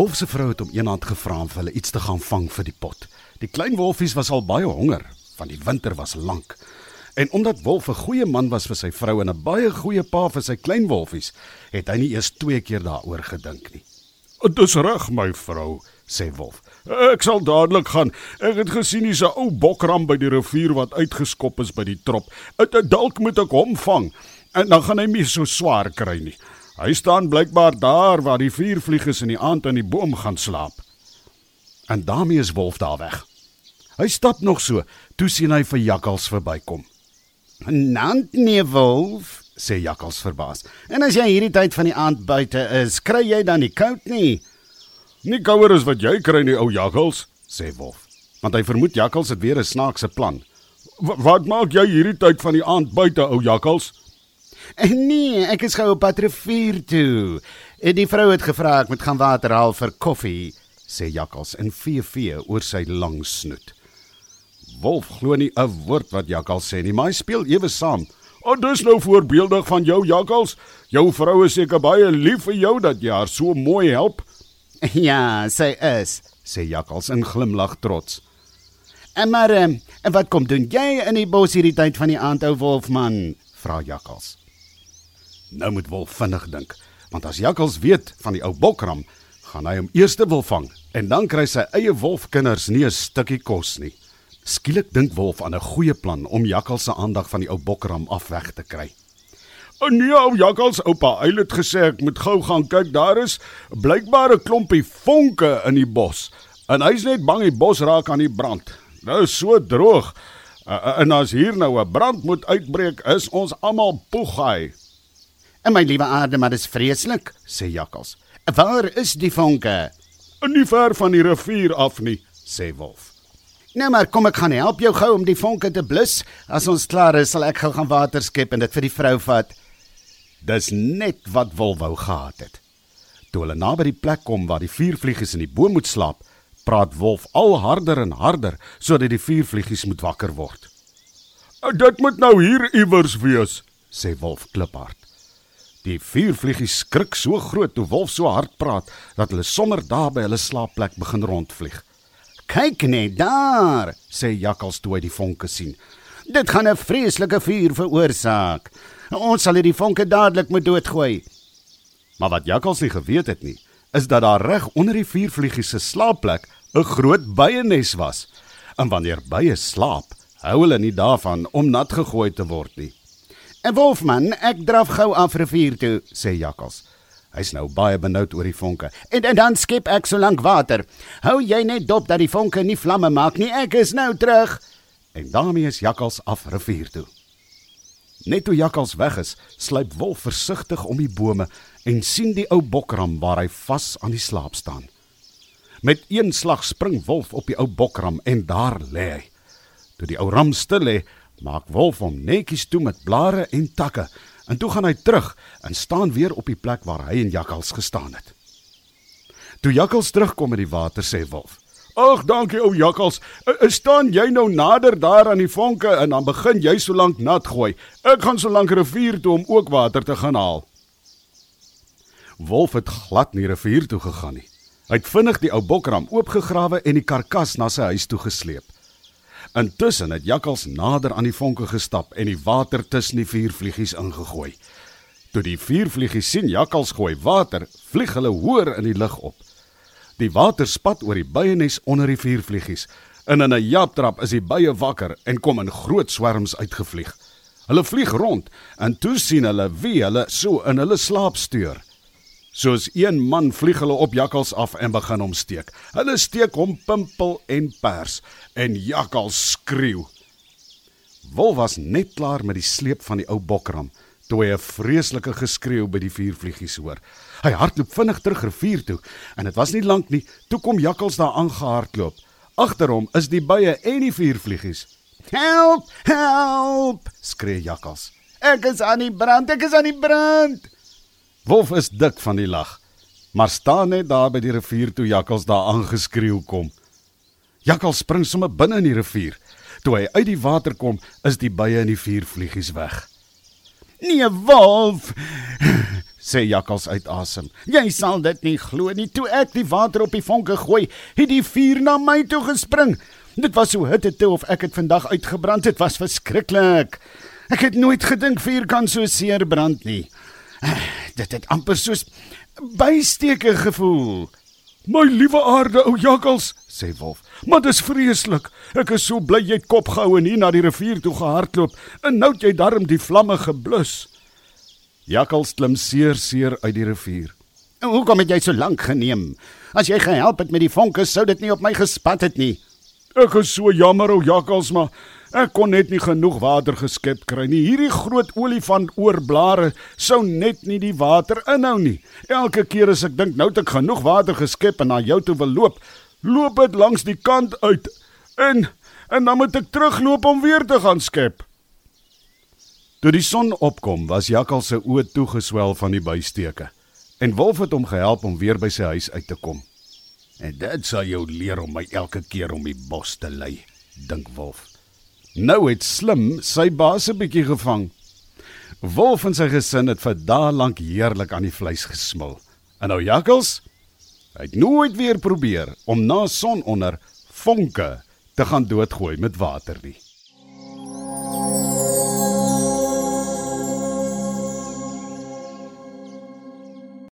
Wolf se vrou het hom eendag gevra om vir hulle iets te gaan vang vir die pot. Die klein wolfies was al baie honger, want die winter was lank. En omdat Wolf 'n goeie man was vir sy vrou en 'n baie goeie pa vir sy klein wolfies, het hy nie eers twee keer daaroor gedink nie. "Dis reg, my vrou," sê Wolf. "Ek sal dadelik gaan. Ek het gesien hier's 'n ou bokram by die rivier wat uitgeskop is by die trop. Dalk moet ek hom vang en dan gaan hy nie so swaar kry nie." Hy staan blykbaar daar waar die vuurvlieges in die aand in die boom gaan slaap. En daarmee is Wolf daar weg. Hy stap nog so, toe sien hy vir Jakkals verbykom. "Nant nee, Wolf," sê Jakkals verbaas. "En as jy hierdie tyd van die aand buite is, kry jy dan nie koud nie?" "Nie kouer as wat jy kry nie, ou Jakkals," sê Wolf. Want hy vermoed Jakkals het weer 'n snaakse plan. "Wat maak jy hierdie tyd van die aand buite, ou Jakkals?" Nee, ek is gou op pad rivier toe. Die vrou het gevra ek moet gaan water haal vir koffie, sê Jakkals en vee vee oor sy lang snoet. Wolf glo nie 'n woord wat Jakkals sê nie, maar hy speel ewe saam. "O, dis nou voorbeeldig van jou, Jakkals. Jou vrou is seker baie lief vir jou dat jy haar so mooi help." "Ja, sy is," sê Jakkals en glimlag trots. "En maar, en wat kom doen jy in die bos hierdie tyd van die aand, ou wolfman?" vra Jakkals. Nou moet Wolf vinnig dink, want as Jakkals weet van die ou bokram, gaan hy hom eers wil vang en dan kry sy eie wolfkinders nie 'n stukkie kos nie. Skielik dink Wolf aan 'n goeie plan om Jakkals se aandag van die ou bokram af weg te kry. "O nee, ou Jakkals, oupa, hy het gesê ek moet gou gaan kyk. Daar is blykbaar 'n klompie vonke in die bos en hy's net bang die bos raak aan die brand. Is so droog. En as hier nou 'n brand moet uitbreek, is ons almal poegai." "En my liewe aarde, maar dis vreeslik," sê Jakkals. "Waar is die vonke?" "Nie ver van die rivier af nie," sê Wolf. "Nou maar, kom ek gaan help jou gou om die vonke te blus. As ons klaar is, sal ek gou gaan water skep en dit vir die vrou vat." Dis net wat Wolf wou gehad het. Toe hulle naby die plek kom waar die vuurvliegies in die boom moet slaap, praat Wolf al harder en harder sodat die vuurvliegies moet wakker word. "Dit moet nou hier iewers wees," sê Wolf kliphard. Die vuurvliegies skrik so groot toe Wolf so hard praat dat hulle sommer daar by hulle slaapplek begin rondvlieg. "Kyk net daar," sê Jakkals toe hy die vonke sien. "Dit gaan 'n vreeslike vuur veroorsaak. Ons sal hierdie vonke dadelik moet doodgooi." Maar wat Jakkals nie geweet het nie, is dat daar reg onder die vuurvliegies se slaapplek 'n groot byenes was. En wanneer bye slaap, hou hulle nie daarvan om nat gegooi te word nie. "En Wolfman, ek draf gou af rivier toe," sê Jakkals. Hy's nou baie benoud oor die vonke. En, en dan skep ek so lank water. Hou jy net dop dat die vonke nie vlamme maak nie. Ek is nou terug. En daarmee is Jakkals af rivier toe. Net toe Jakkals weg is, sluip Wolf versigtig om die bome en sien die ou bokram waar hy vas aan die slaap staan. Met een slag spring Wolf op die ou bokram en daar lê hy. Toe die ou ram stil lê, maak Wolf hom netjies toe met blare en takke en toe gaan hy terug en staan weer op die plek waar hy en Jakkals gestaan het. Toe Jakkals terugkom in die water sê Wolf: "Ag, dankie ou Jakkals. Staan jy nou nader daar aan die vonke en dan begin jy so lank nat gooi. Ek gaan so lank rivier toe om ook water te gaan haal." Wolf het glad nie rivier toe gegaan nie. Hy het vinnig die ou bokram oopgegrawe en die karkas na sy huis toe gesleep. Intussen het Jakkals nader aan die vonke gestap en die water tussen die vuurvliegies ingegooi. Toe die vuurvliegies sien Jakkals gooi water, vlieg hulle hoër in die lug op. Die water spat oor die byenes onder die vuurvliegies. En in 'n japtrap is die bye wakker en kom in groot swerms uitgevlieg. Hulle vlieg rond en toe sien hulle wie hulle so in hulle slaap steur. Soos een man vlieg hulle op Jakkals af en begin hom steek. Hulle steek hom pimpel en pers en Jakkals skreeu. Wolf was net klaar met die sleep van die ou bokram toe hy 'n vreeslike geskreeu by die vuurvliegies hoor. Hy hardloop vinnig terug rivier toe en dit was nie lank nie toe kom Jakkals daar aangehardloop. Agter hom is die bye en die vuurvliegies. "Help! Help!" skree Jakkals. "Ek is aan die brand, ek is aan die brand!" Wolf is dik van die lag, maar staan net daar by die rivier toe Jakkals daar aangeskreeu kom. Jakkals spring sommer binne in die rivier. Toe hy uit die water kom, is die bye en die vuurvliegies weg. "Nee, Wolf!" sê Jakkals uit asem. Jy sal dit nie glo nie. Toe ek die water op die vonke gooi, het die vuur na my toe gespring. Dit was so hitte toe of ek het vandag uitgebrand. Dit was verskriklik. Ek het nooit gedink vuur kan so seer brand nie. Dit het amper soos bysteke gevoel. My liewe aarde, ou jakkals, sê Wolf. Maar dis vreeslik. Ek is so bly jy het kop gehou en hier na die rivier toe gehardloop en nou het jy darm die vlamme geblus. Jakkals klim seer seer uit die rivier. En hoekom het jy so lank geneem? As jy gehelp het met die vonke, sou dit nie op my gespat het nie. Ek is so jammer ou jakkals, maar ek kon net nie genoeg water geskep kry nie. Hierdie groot olifant oorblare sou net nie die water inhou nie. Elke keer as ek dink nou het ek genoeg water geskep en na jou toe wil loop, loop dit langs die kant uit. En en dan moet ek terugloop om weer te gaan skep. Toe die son opkom, was Jakkal se oë toegeswel van die buisteke. En Wolf het hom gehelp om weer by sy huis uit te kom. En dit sal jou leer om my elke keer om die bos te lei, dink Wolf. Nou het Slim sy baas 'n bietjie gevang. Wolf en sy gesin het vir dae lank heerlik aan die vleis gesmil. En nou Jakkals, hy het nooit weer probeer om na sononder vonke te gaan doodgooi met water nie.